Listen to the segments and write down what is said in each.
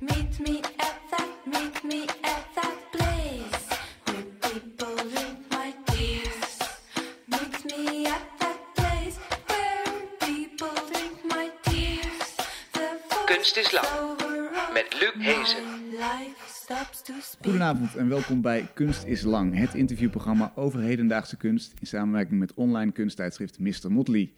Meet me at that, meet me at that place where people drink my tears. Meet me at that place where people my tears. Kunst is lang, met Luc Hezen. Goedenavond en welkom bij Kunst is Lang, het interviewprogramma over hedendaagse kunst in samenwerking met online kunsttijdschrift Mr. Motley.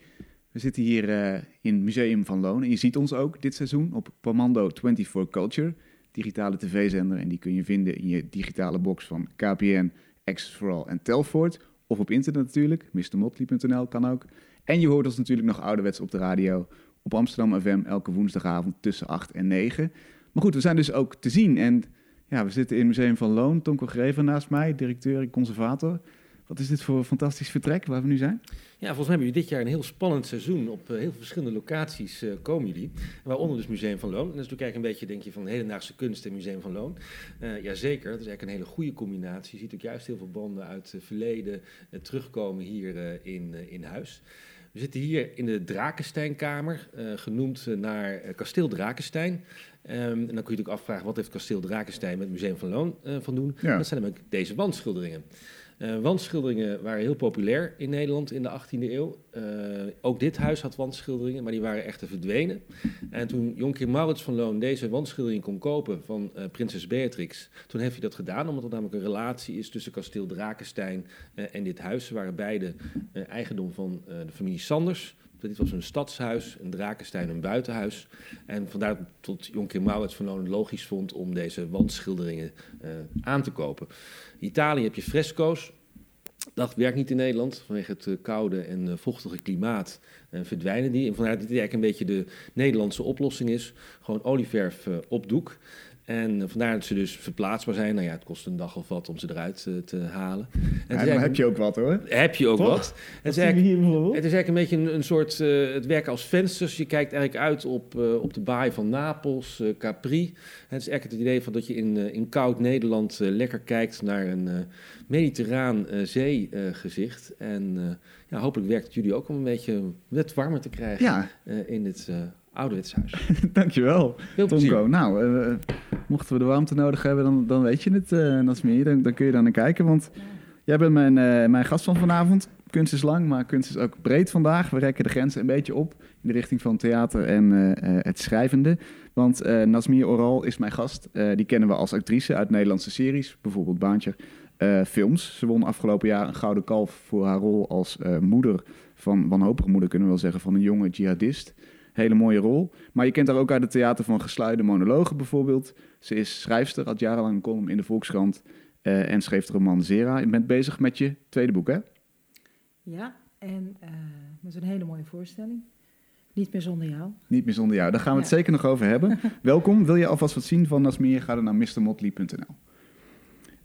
We zitten hier eh, in Museum van Loon en je ziet ons ook dit seizoen op Pomando 24 Culture, digitale tv-zender. En die kun je vinden in je digitale box van KPN, Access for All en Telfort. Of op internet natuurlijk, mrmotley.nl kan ook. En je hoort ons natuurlijk nog ouderwets op de radio op Amsterdam FM elke woensdagavond tussen 8 en 9. Maar goed, we zijn dus ook te zien en ja, we zitten in het Museum van Loon. Tonko Greven naast mij, directeur en conservator. Wat is dit voor een fantastisch vertrek waar we nu zijn? Ja, volgens mij hebben jullie dit jaar een heel spannend seizoen. Op eh, heel verschillende locaties eh, komen jullie. Waaronder dus Museum van Loon. En dat is natuurlijk een beetje, denk je, van hedendaagse kunst en Museum van Loon. Eh jazeker, dat is eigenlijk een hele goede combinatie. Je ziet ook juist heel veel banden uit het verleden terugkomen hier in, in huis. We zitten hier in de Drakensteinkamer, eh, genoemd naar eh, kasteel Drakenstein. Ehm, en dan kun je natuurlijk afvragen, wat heeft kasteel Drakenstein met het Museum van Loon eh, van doen? Ja. Dat zijn namelijk deze wandschilderingen. Eh, wandschilderingen waren heel populair in Nederland in de 18e eeuw. Eh, ook dit huis had wandschilderingen, maar die waren echter verdwenen. En toen Jonkheer Maurits van Loon deze wandschildering kon kopen van eh, prinses Beatrix, toen heeft hij dat gedaan, omdat er namelijk een relatie is tussen kasteel Drakenstein en dit huis. Ze waren beide eigendom van de familie Sanders. Dit was een stadshuis, een Drakenstein een buitenhuis. En vandaar tot Jonkheer Maurits van Loon logisch vond om deze wandschilderingen eh, aan te kopen. In Italië heb je fresco's. Dat werkt niet in Nederland vanwege het eh, koude en eh, vochtige klimaat. En verdwijnen die. En vandaar dat dit eigenlijk een beetje de Nederlandse oplossing is. Gewoon olieverf op doek. En vandaar dat ze dus verplaatsbaar zijn. Nou ja, het kost een dag of wat om ze eruit eh, te halen. En Ja, heb je ook wat hoor. heb je ook Toch? wat. Het is, eigenlijk, het is eigenlijk een beetje een, een soort. eh, het werken als vensters. Je kijkt eigenlijk uit op, eh, op de baai van Napels, Capri. Het is eigenlijk het idee van dat je in, in koud Nederland lekker kijkt naar een mediterraan zeegezicht. en ja, hopelijk werkt het jullie ook om een beetje wat warmer te krijgen Ja, in dit eh ouderwetshuis. dankjewel Veel. Tonko. Nou, eh, mochten we de warmte nodig hebben, dan, dan weet je het, Nasmir. Dan, dan kun je daar naar kijken, want jij bent mijn, eh, mijn gast van vanavond. Kunst is lang, maar kunst is ook breed vandaag. We rekken de grenzen een beetje op in de richting van theater en het schrijvende. Want Nasmir Oral is mijn gast. Die kennen we als actrice uit Nederlandse series, bijvoorbeeld Baantje. films. Ze won afgelopen jaar een gouden kalf voor haar rol als moeder van, wanhopige moeder kunnen we wel zeggen, van een jonge jihadist. Hele mooie rol. Maar je kent haar ook uit het theater van gesluide monologen bijvoorbeeld. Ze is schrijfster, had jarenlang een column in de Volkskrant eh, en schreef de roman Zera. Je bent bezig met je tweede boek, hè? Ja, en eh, met een hele mooie voorstelling. Niet meer zonder jou. Niet meer zonder jou. Daar gaan we het zeker nog over hebben. Welkom. Wil je alvast wat zien van Nasmir? Ga dan naar mrmotley.nl.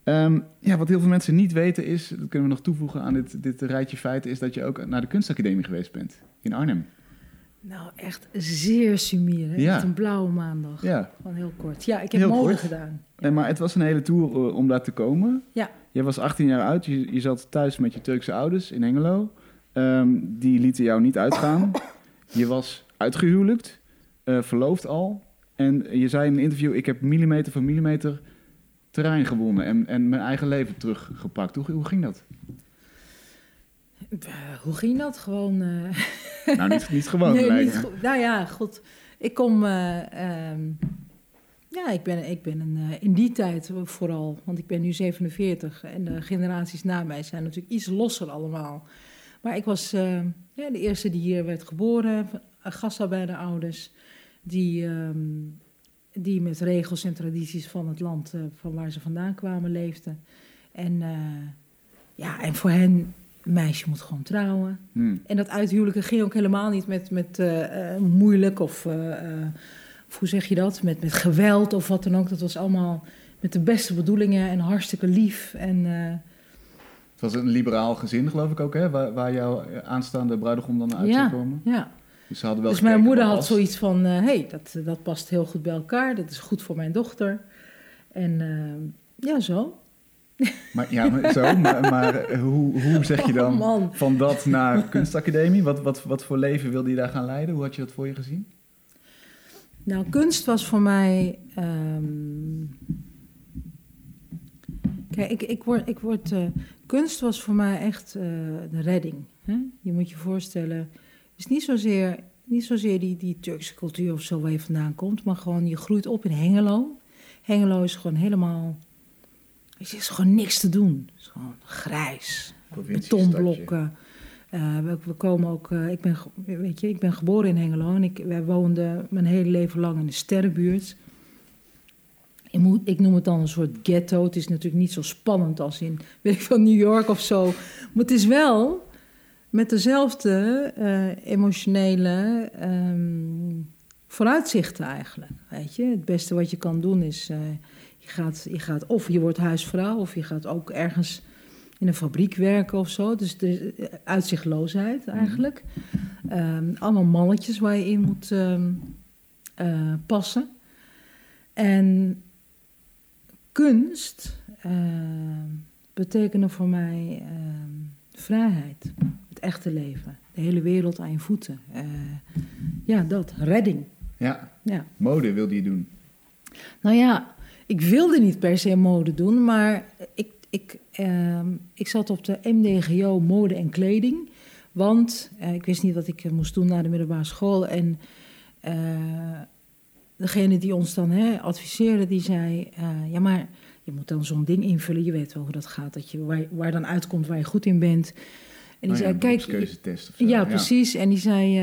Ehm, ja, wat heel veel mensen niet weten is, dat kunnen we nog toevoegen aan dit, dit rijtje feiten, is dat je ook naar de kunstacademie geweest bent in Arnhem. Nou, echt zeer sumier. Ja. Echt een blauwe maandag. Ja, Van heel kort. Ja, ik heb Heel mode kort. gedaan. en, maar het was een hele tour eh, om daar te komen. Ja. Je was 18 jaar oud, je, je zat thuis met je Turkse ouders in Hengelo. Ehm, die lieten jou niet uitgaan. Je was uitgehuwelijkt, eh, verloofd al. En je zei in een interview, ik heb millimeter voor millimeter terrein gewonnen en, en mijn eigen leven teruggepakt. Hoe, hoe ging dat? Eh, hoe ging dat? Gewoon... eh, Nou, niet, niet gewoon. nee, lijkt niet. Nou ja, goed. Ik kom... eh, ehm, ja, ik ben, ik ben een, in die tijd vooral, want ik ben nu 47 en de generaties na mij zijn natuurlijk iets losser allemaal. Maar ik was eh, ja, de eerste die hier werd geboren, gastarbeiderouders, die, ehm, die met regels en tradities van het land van waar ze vandaan kwamen leefden. En, ja, en voor hen, een meisje moet gewoon trouwen. Hm. En dat uithuwelijken ging ook helemaal niet met, met eh, eh, moeilijk of, eh, of hoe zeg je dat? Met, met geweld of wat dan ook. Dat was allemaal met de beste bedoelingen en hartstikke lief. En eh, Het was een liberaal gezin, geloof ik ook, hè? Waar, waar jouw aanstaande bruidegom dan uit zou ja, komen. ja. Dus wel Dus mijn moeder had zoiets van: hé, hey, dat, dat past heel goed bij elkaar. Dat is goed voor mijn dochter. En ja, zo. Maar, ja, maar, zo, maar, maar eh, hoe, hoe zeg je dan Oh, man. van dat naar kunstacademie? Wat, wat, wat voor leven wilde je daar gaan leiden? Hoe had je dat voor je gezien? Nou, kunst was voor mij. ehm, Kijk, ik, ik word. Ik word eh, kunst was voor mij echt eh, de redding. Hè? Je moet je voorstellen. Het is niet zozeer, niet zozeer die, die Turkse cultuur of zo waar je vandaan komt, maar gewoon je groeit op in Hengelo. Hengelo is gewoon helemaal. Er is gewoon niks te doen. Het is gewoon grijs. Betonblokken. Eh, we, we komen ook, eh, ik, ben, weet je, ik ben geboren in Hengelo en ik, wij woonden mijn hele leven lang in de sterrenbuurt. Ik, moet, ik noem het dan een soort ghetto. Het is natuurlijk niet zo spannend als in, weet ik veel, New York of zo. Maar het is wel met dezelfde eh, emotionele ehm, vooruitzichten eigenlijk. Weet je? Het beste wat je kan doen is, je, gaat, je gaat of je wordt huisvrouw of je gaat ook ergens in een fabriek werken of zo. Dus er is eh, uitzichtloosheid eigenlijk. Ehm, allemaal mannetjes waar je in moet ehm, eh, passen. En kunst ehm, betekende voor mij vrijheid. Het echte leven. De hele wereld aan je voeten. Eh, ja, dat. Redding. Ja, Ja. mode wilde je doen. Nou ja, ik wilde niet per se mode doen, maar ik, ik, ehm, ik zat op de MDGO mode en kleding. Want eh, ik wist niet wat ik eh, moest doen na de middelbare school. En eh, degene die ons dan hè, adviseerde, die zei... ja, maar je moet dan zo'n ding invullen. Je weet wel hoe dat gaat, dat je, waar, waar dan uitkomt waar je goed in bent. En die Oh ja, zei, kijk, of zo. ja, precies. En die zei,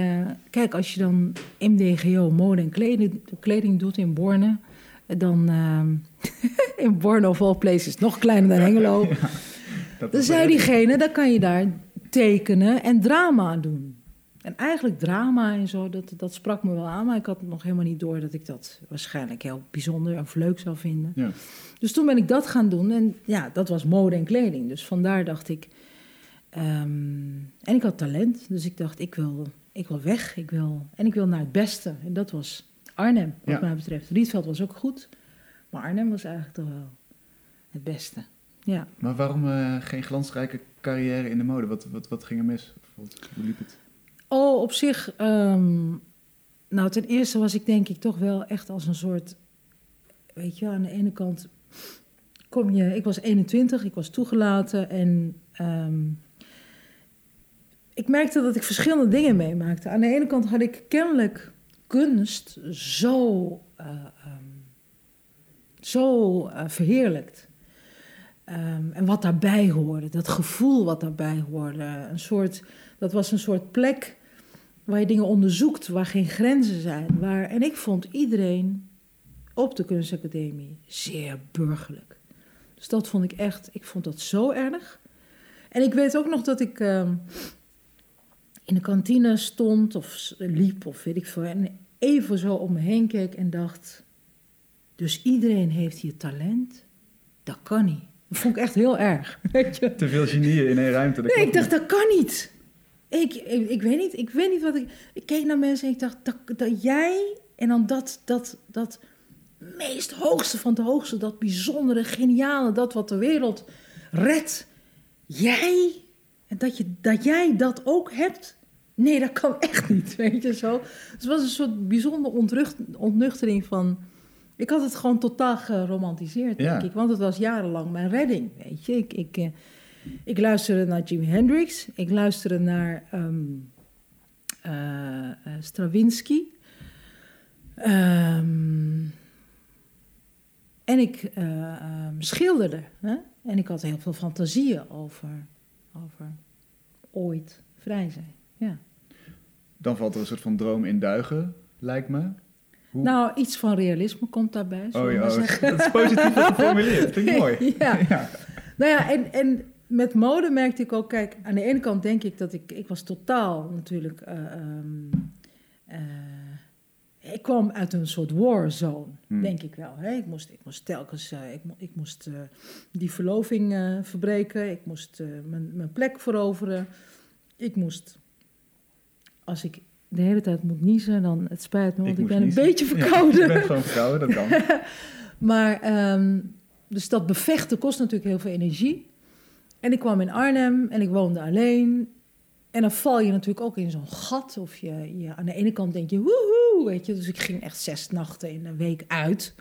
kijk, als je dan MDGO mode en kleding, kleding doet in Borne, dan ehm, in Borne of all places, nog kleiner dan Hengelo. Dat Dan was zei diegene, dan kan je daar tekenen en drama doen. En eigenlijk drama en zo, dat, dat sprak me wel aan, maar ik had nog helemaal niet door dat ik dat waarschijnlijk heel bijzonder of leuk zou vinden. Ja. Dus toen ben ik dat gaan doen en ja, dat was mode en kleding. Dus vandaar dacht ik. ehm, en ik had talent, dus ik dacht, ik wil, ik wil weg. Ik wil, en ik wil naar het beste. En dat was Arnhem, wat Ja. mij betreft. Rietveld was ook goed, maar Arnhem was eigenlijk toch wel het beste. Ja. Maar waarom eh, geen glansrijke carrière in de mode? Wat, wat, wat ging er mis? Hoe liep het? Oh, op zich. ehm, nou, ten eerste was ik denk ik toch wel echt als een soort. Weet je, aan de ene kant kom je. Ik was 21, ik was toegelaten en. ehm, ik merkte dat ik verschillende dingen meemaakte. Aan de ene kant had ik kennelijk kunst zo. eh, ehm, zo eh, verheerlijkt. Ehm, en wat daarbij hoorde, dat gevoel wat daarbij hoorde. Een soort, dat was een soort plek waar je dingen onderzoekt, waar geen grenzen zijn. Waar, en ik vond iedereen op de kunstacademie zeer burgerlijk. Dus dat vond ik echt, ik vond dat zo erg. En ik weet ook nog dat ik ehm, in de kantine stond of liep of weet ik veel. Even zo om me heen keek en dacht, dus iedereen heeft hier talent? Dat kan niet. Dat vond ik echt heel erg. Weet je? Te veel genieën in één ruimte. dat Nee, ik dacht, dat kan niet. Ik, ik, ik weet niet, ik weet niet wat ik... Ik keek naar mensen en ik dacht, dat, dat jij... En dan dat, dat, dat meest hoogste van het hoogste, dat bijzondere, geniale, dat wat de wereld redt. Jij, en dat, je, dat jij dat ook hebt? Nee, dat kan echt niet, weet je zo. Dus het was een soort bijzondere ontrucht, ontnuchtering van... Ik had het gewoon totaal geromantiseerd, denk Ja. ik. Want het was jarenlang mijn redding, weet je. Ik, ik, eh, ik luisterde naar Jimi Hendrix. Ik luisterde naar ehm, eh, eh, Stravinsky. Ehm, en ik eh, ehm, schilderde. Hè? En ik had heel veel fantasieën over, over ooit vrij zijn. Ja. Dan valt er een soort van droom in duigen, lijkt me. Hoe- Nou, iets van realisme komt daarbij. oh ja, oh, dat is positief geformuleerd. Vind ik mooi. Ja. Ja. Nou ja, en, en met mode merkte ik ook, kijk, aan de ene kant denk ik dat ik, ik was totaal natuurlijk, eh, ehm, eh, ik kwam uit een soort warzone, Hmm. denk ik wel. Hè? Ik, moest, ik moest telkens, eh, ik, mo- ik moest die verloving verbreken, ik moest mijn, mijn plek veroveren, ik moest, als ik de hele tijd moet niezen, dan het spijt me, want ik, ben niezen. een beetje Ja, verkouden. je bent gewoon verkouden, dat kan. Maar ehm, dus dat bevechten kost natuurlijk heel veel energie. En ik kwam in Arnhem en ik woonde alleen. En dan val je natuurlijk ook in zo'n gat. Of je, je, aan de ene kant denk je, woehoe, weet je. Dus ik ging echt zes nachten in een week uit.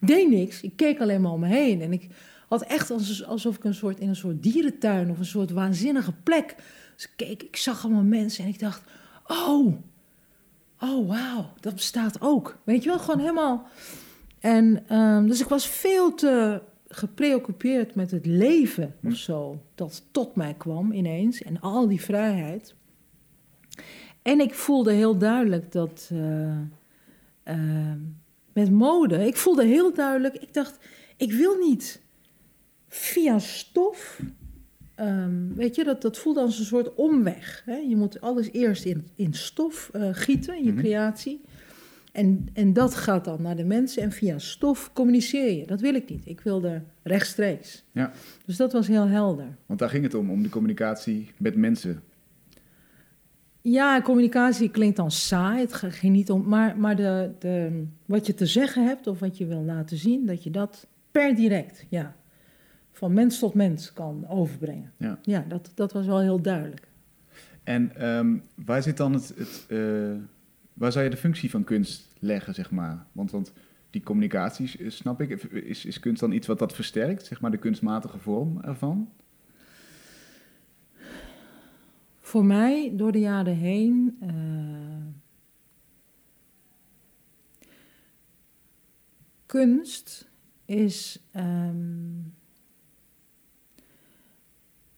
Ik deed niks. Ik keek alleen maar om me heen. En ik had echt als- alsof ik een soort, in een soort dierentuin of een soort waanzinnige plek. Dus ik keek, ik zag allemaal mensen en ik dacht, oh, oh wauw, dat bestaat ook. Weet je wel, gewoon helemaal... En ehm, dus ik was veel te gepreoccupeerd met het leven of zo, dat tot mij kwam ineens en al die vrijheid. En ik voelde heel duidelijk dat eh, ehm, met mode, ik voelde heel duidelijk, ik dacht, ik wil niet via stof, ehm, weet je, dat, dat voelde als een soort omweg. Hè? Je moet alles eerst in, in stof eh, gieten, in je Mhm. creatie. En, en dat gaat dan naar de mensen en via stof communiceer je. Dat wil ik niet. Ik wilde rechtstreeks. Ja. Dus dat was heel helder. Want daar ging het om, om de communicatie met mensen. Ja, communicatie klinkt dan saai. Het ging niet om. Maar, maar de, de, wat je te zeggen hebt of wat je wil laten zien, dat je dat per direct, ja, van mens tot mens kan overbrengen. Ja. Ja, dat, dat was wel heel duidelijk. En ehm, waar zit dan het, het eh, waar zou je de functie van kunst leggen, zeg maar? Want, want die communicatie, eh, snap ik, is, is kunst dan iets wat dat versterkt, zeg maar, de kunstmatige vorm ervan? Voor mij, door de jaren heen. eh, kunst is. ehm,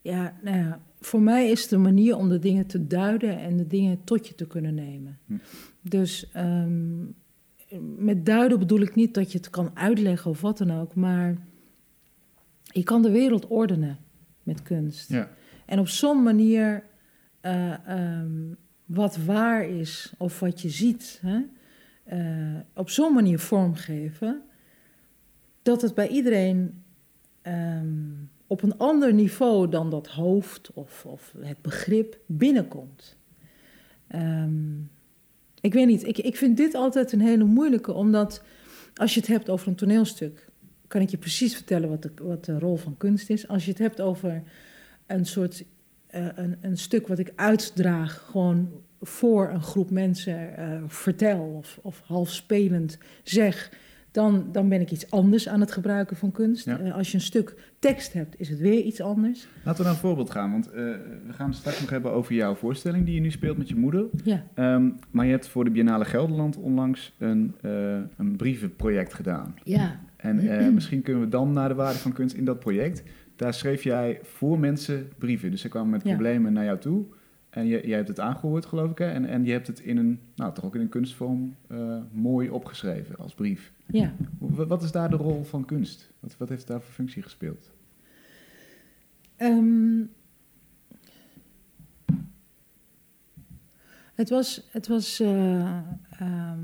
ja, nou ja, voor mij is het de manier om de dingen te duiden en de dingen tot je te kunnen nemen. Hm. Dus ehm, met duiden bedoel ik niet dat je het kan uitleggen of wat dan ook, maar je kan de wereld ordenen met kunst. Ja. En op zo'n manier eh, ehm, wat waar is of wat je ziet, hè, eh, op zo'n manier vormgeven, dat het bij iedereen ehm, op een ander niveau dan dat hoofd of, of het begrip binnenkomt. Ehm, ik weet niet, ik, ik vind dit altijd een hele moeilijke, omdat als je het hebt over een toneelstuk, kan ik je precies vertellen wat de, wat de rol van kunst is. Als je het hebt over een soort eh, een, een stuk wat ik uitdraag, gewoon voor een groep mensen eh, vertel of, of half spelend zeg, dan, dan ben ik iets anders aan het gebruiken van kunst. Ja. Eh, als je een stuk tekst hebt, is het weer iets anders. Laten we naar een voorbeeld gaan, want eh, we gaan het straks nog hebben over jouw voorstelling die je nu speelt met je moeder. Ja, Ehm, maar je hebt voor de Biennale Gelderland onlangs een, eh, een brievenproject gedaan. ja, En misschien kunnen we dan naar de waarde van kunst in dat project. Daar schreef jij voor mensen brieven. Dus ze kwamen met Ja. problemen naar jou toe. En je, jij hebt het aangehoord, geloof ik. Hè? En, en je hebt het in een, nou toch ook in een kunstvorm, eh, mooi opgeschreven als brief. ja. Wat is daar de rol van kunst? Wat, wat heeft daar voor functie gespeeld? Ehm, het was, het was, eh, ehm,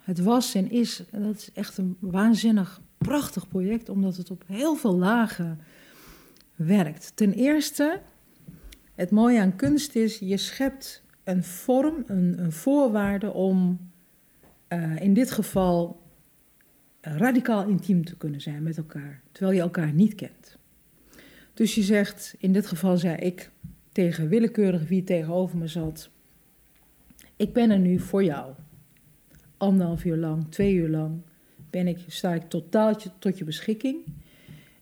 het was en is, dat is echt een waanzinnig prachtig project, omdat het op heel veel lagen werkt. Ten eerste, het mooie aan kunst is, je schept een vorm, een, voorwaarde om eh, in dit geval radicaal intiem te kunnen zijn met elkaar, terwijl je elkaar niet kent. Dus je zegt, in dit geval zei ik tegen willekeurig wie tegenover me zat: Ik ben er nu voor jou. Anderhalf uur lang, twee uur lang ben ik, sta ik totaal tot je beschikking.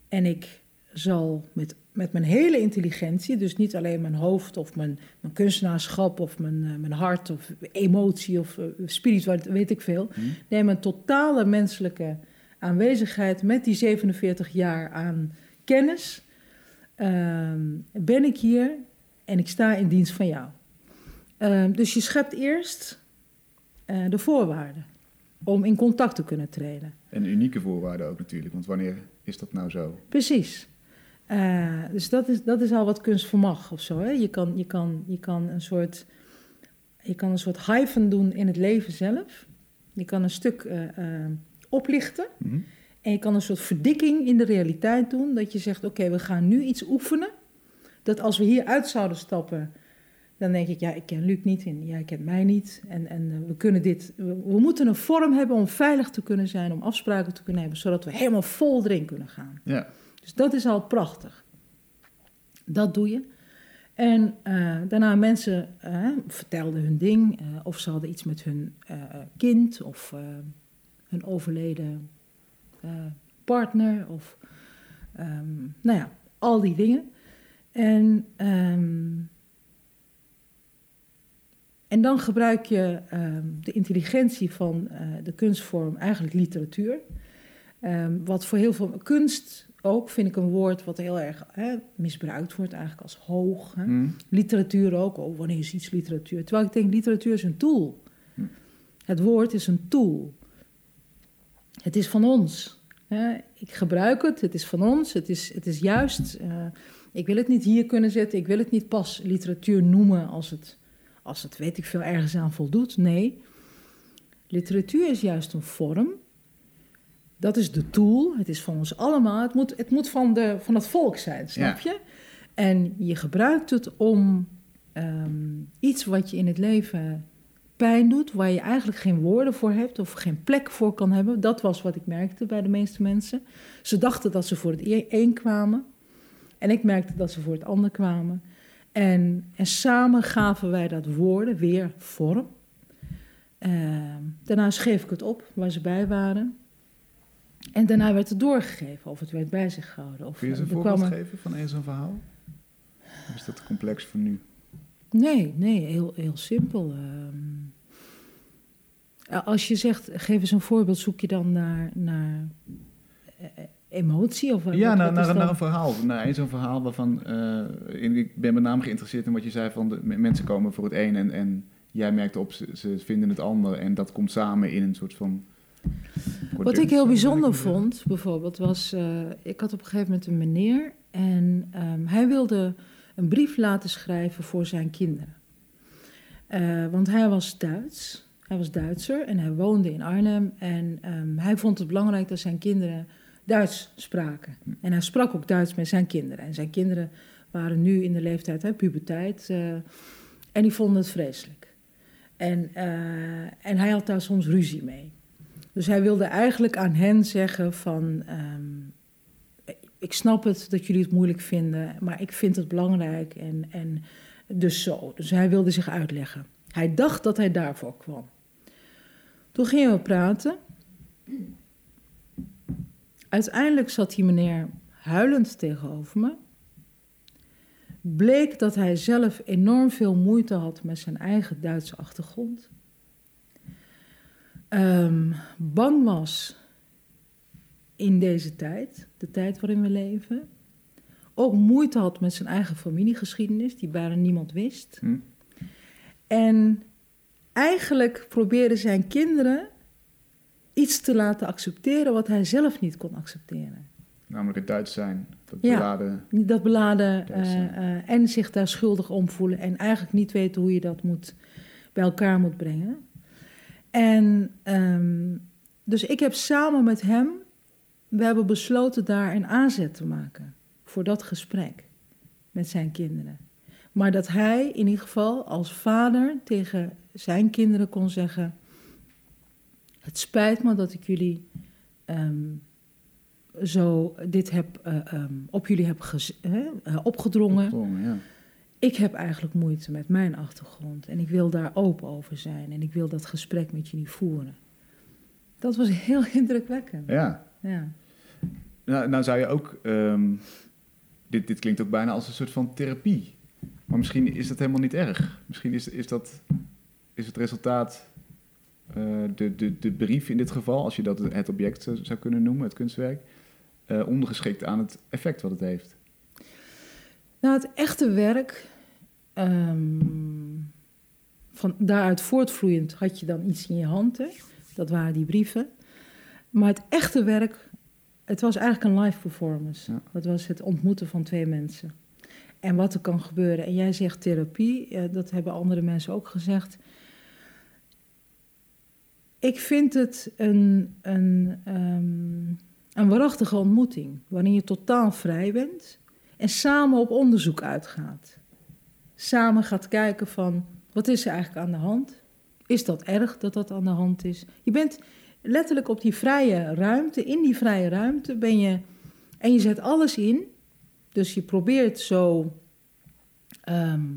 En ik zal met, met mijn hele intelligentie, dus niet alleen mijn hoofd of mijn, mijn kunstenaarschap of mijn, eh, mijn hart of emotie of uh, spiritualiteit, weet ik veel. Hm? Nee, mijn totale menselijke aanwezigheid met die 47 jaar aan kennis, ehm, ben ik hier en ik sta in dienst van jou. Ehm, dus je schept eerst eh, de voorwaarden om in contact te kunnen treden. En unieke voorwaarden ook natuurlijk. Want wanneer is dat nou zo? Precies. Eh, dus dat is, dat is al wat kunst vermag of zo. Hè? Je, kan, je, kan, je, kan een soort, je kan een soort hyphen doen in het leven zelf. Je kan een stuk eh, eh, oplichten. Mhm. En je kan een soort verdikking in de realiteit doen. Dat je zegt, oké, we gaan nu iets oefenen. Dat als we hier uit zouden stappen, Dan denk ik, ja, ik ken Luc niet en jij kent mij niet. En, en we kunnen dit, we, we moeten een vorm hebben om veilig te kunnen zijn, om afspraken te kunnen hebben, zodat we helemaal vol erin kunnen gaan. Ja. Dus dat is al prachtig. Dat doe je. En eh, daarna mensen eh, vertelden hun ding, eh, of ze hadden iets met hun kind, of hun overleden partner, of ehm, nou ja, al die dingen. En, ehm, en dan gebruik je ehm, de intelligentie van de kunstvorm, eigenlijk literatuur. Ehm, wat voor heel veel kunst ook, vind ik een woord wat heel erg hè, misbruikt wordt, eigenlijk als hoog. Hè. Hm. Literatuur ook, oh, wanneer is iets literatuur? Terwijl ik denk, literatuur is een tool. Hm. Het woord is een tool. Het is van ons. hè. Ik gebruik het, het is van ons, het is, het is juist. eh, ik wil het niet hier kunnen zetten, ik wil het niet pas literatuur noemen als het, als het weet ik veel, ergens aan voldoet. Nee, literatuur is juist een vorm. Dat is de tool, het is van ons allemaal. Het moet, het moet van, de, van het volk zijn, snap je? En je gebruikt het om ehm, iets wat je in het leven pijn doet, waar je eigenlijk geen woorden voor hebt of geen plek voor kan hebben. Dat was wat ik merkte bij de meeste mensen. Ze dachten dat ze voor het e- een kwamen en ik merkte dat ze voor het ander kwamen. En, en samen gaven wij dat woorden weer vorm. Ehm, daarna schreef ik het op waar ze bij waren. En daarna werd het doorgegeven of het werd bij zich gehouden. Of Kun je eens een er voorbeeld kwamen- geven van één zo'n verhaal? Of is dat te complex voor nu? Nee, nee, heel, heel simpel. Ehm, als je zegt, geef eens een voorbeeld, zoek je dan naar, naar eh, eh, emotie? Of Ja, wat naar, naar, een verhaal. Naar één zo'n verhaal waarvan... eh, in- ik ben met name geïnteresseerd in wat je zei van... De, mensen komen voor het een en, en jij merkt op, ze, ze vinden het ander. En dat komt samen in een soort van... Wat ik heel bijzonder vond, bijvoorbeeld, was... eh, ik had op een gegeven moment een meneer... en ehm, hij wilde een brief laten schrijven voor zijn kinderen. Eh, want hij was Duits, hij was Duitser en hij woonde in Arnhem... en ehm, hij vond het belangrijk dat zijn kinderen Duits spraken. En hij sprak ook Duits met zijn kinderen. En zijn kinderen waren nu in de leeftijd, hè, puberteit... eh, en die vonden het vreselijk. En, eh, en hij had daar soms ruzie mee. Dus hij wilde eigenlijk aan hen zeggen van... ehm, ik snap het dat jullie het moeilijk vinden, maar ik vind het belangrijk en, en dus zo. Dus hij wilde zich uitleggen. Hij dacht dat hij daarvoor kwam. Toen gingen we praten. Uiteindelijk zat die meneer huilend tegenover me. Bleek dat hij zelf enorm veel moeite had met zijn eigen Duitse achtergrond. Ehm, bang was in deze tijd, de tijd waarin we leven. Ook moeite had met zijn eigen familiegeschiedenis, die bijna niemand wist. Hm? En eigenlijk probeerde zijn kinderen iets te laten accepteren wat hij zelf niet kon accepteren. Namelijk het Duits zijn. Dat Ja. beladen... Dat beladen eh, eh, en zich daar schuldig om voelen en eigenlijk niet weten hoe je dat moet, bij elkaar moet brengen. En ehm, dus ik heb samen met hem, we hebben besloten daar een aanzet te maken voor dat gesprek met zijn kinderen. Maar dat hij in ieder geval als vader tegen zijn kinderen kon zeggen: Het spijt me dat ik jullie ehm, zo dit heb, eh, ehm, op jullie heb eh, opgedrongen. Opgedrongen, ja. Ik heb eigenlijk moeite met mijn achtergrond en ik wil daar open over zijn en ik wil dat gesprek met jullie voeren. Dat was heel indrukwekkend. Ja. Ja. Nou, nou zou je ook... ehm, dit, dit klinkt ook bijna als een soort van therapie. Maar misschien is dat helemaal niet erg. Misschien is, is dat is het resultaat... eh, de, de, de brief in dit geval, als je dat het object zou, zou kunnen noemen, het kunstwerk... eh, ondergeschikt aan het effect wat het heeft. Nou, het echte werk, ehm, van daaruit voortvloeiend had je dan iets in je hand. Hè? Dat waren die brieven. Maar het echte werk, het was eigenlijk een live performance. Ja. Dat was het ontmoeten van twee mensen. En wat er kan gebeuren. En jij zegt therapie, eh, dat hebben andere mensen ook gezegd. Ik vind het een, een, ehm, een waarachtige ontmoeting, waarin je totaal vrij bent en samen op onderzoek uitgaat. samen gaat kijken van wat is er eigenlijk aan de hand? Is dat erg dat dat aan de hand is? Je bent letterlijk op die vrije ruimte, in die vrije ruimte ben je en je zet alles in. Dus je probeert zo ehm,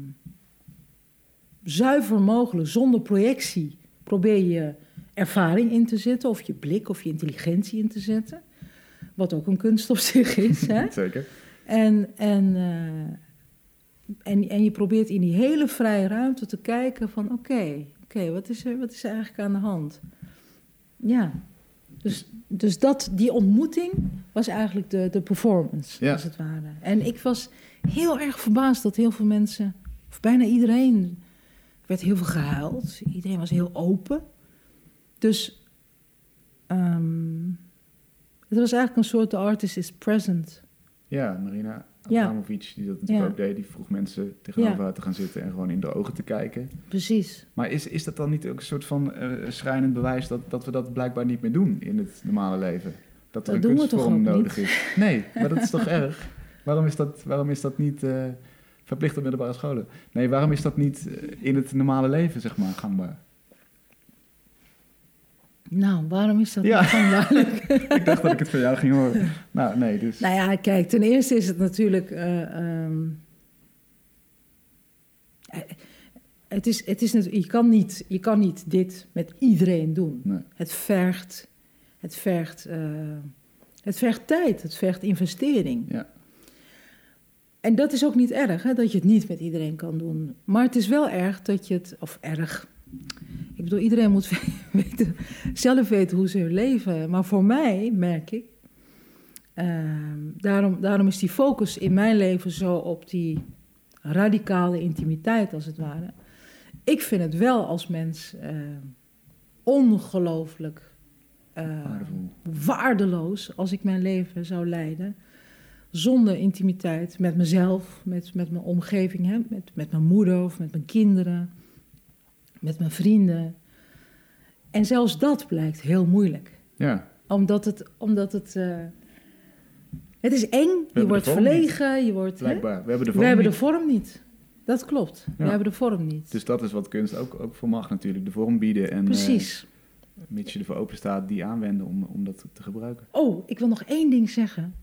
zuiver mogelijk, zonder projectie, probeer je ervaring in te zetten, of je blik of je intelligentie in te zetten. Wat ook een kunst op zich is. Hè? Zeker. En, en, eh, en, en je probeert in die hele vrije ruimte te kijken van oké, oké, wat, is er, wat is er eigenlijk aan de hand? Ja, dus, dus dat, die ontmoeting was eigenlijk de, de performance, Ja. als het ware. En ik was heel erg verbaasd dat heel veel mensen, of bijna iedereen, er werd heel veel gehuild. Iedereen was heel open. Dus ehm, het was eigenlijk een soort the artist is present. Ja, Marina Ja. Abramovic, die dat natuurlijk Ja. ook deed, die vroeg mensen tegenover haar te gaan zitten en gewoon in de ogen te kijken. Precies. Maar is, is dat dan niet ook een soort van eh, schrijnend bewijs dat, dat we dat blijkbaar niet meer doen in het normale leven? Dat er Dat een doen we toch kunstvorm ook nodig is? Nee, maar dat is toch erg? Waarom is dat, waarom is dat niet eh, verplicht op middelbare scholen? Nee, waarom is dat niet eh, in het normale leven, zeg maar, gangbaar? Nou, waarom is dat Ja. niet duidelijk? Ik dacht dat ik het van jou ging horen. Nou, nee, dus... Nou ja, kijk, ten eerste is het natuurlijk. eh, ehm, eh, het is, het is je, kan niet, je kan niet dit met iedereen doen. Nee. Het vergt, het, vergt, eh, het vergt tijd, het vergt investering. Ja. En dat is ook niet erg, hè, dat je het niet met iedereen kan doen. Maar het is wel erg dat je het, of erg. Bedoel, iedereen moet weten, zelf weten hoe ze leven. Maar voor mij merk ik, ehm, daarom, daarom is die focus in mijn leven zo op die radicale intimiteit, als het ware. Ik vind het wel als mens eh, ongelooflijk eh, Waardevol. waardeloos als ik mijn leven zou leiden zonder intimiteit met mezelf, met, met mijn omgeving, hè? Met, met mijn moeder of met mijn kinderen, met mijn vrienden. En zelfs dat blijkt heel moeilijk. Ja, Omdat het, omdat het, eh, het is eng, je wordt niet. verlegen, je wordt... hè? blijkbaar. We hebben de We vorm hebben niet. de vorm niet. Dat klopt, we hebben de vorm niet. Dus dat is wat kunst ook, ook voor mag natuurlijk. De vorm bieden en Precies. eh, mits je ervoor open staat, die aanwenden om, om dat te gebruiken. Oh, ik wil nog één ding zeggen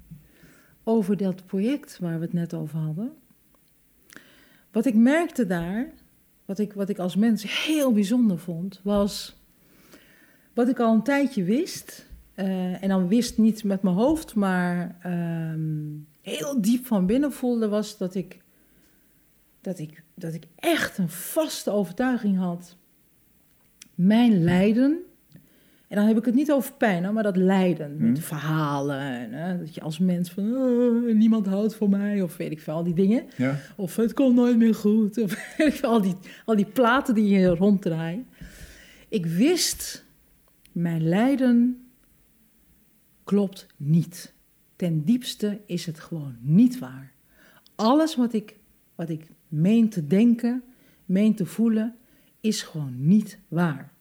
over dat project waar we het net over hadden. Wat ik merkte daar, wat ik, wat ik als mens heel bijzonder vond, was wat ik al een tijdje wist. eh, en dan wist niet met mijn hoofd, maar ehm, heel diep van binnen voelde, was dat ik, dat, ik, dat ik echt een vaste overtuiging had. Mijn lijden en dan heb ik het niet over pijn, maar dat lijden. Hmm. Met verhalen. En, hè, dat je als mens van "Oh, niemand houdt van mij. Of weet ik veel, al die dingen. Ja, Of het komt nooit meer goed. Of weet ik veel, al die, al die platen die je ronddraait. Ik wist, mijn lijden klopt niet. Ten diepste is het gewoon niet waar. Alles wat ik, wat ik meen te denken, meen te voelen, is gewoon niet waar.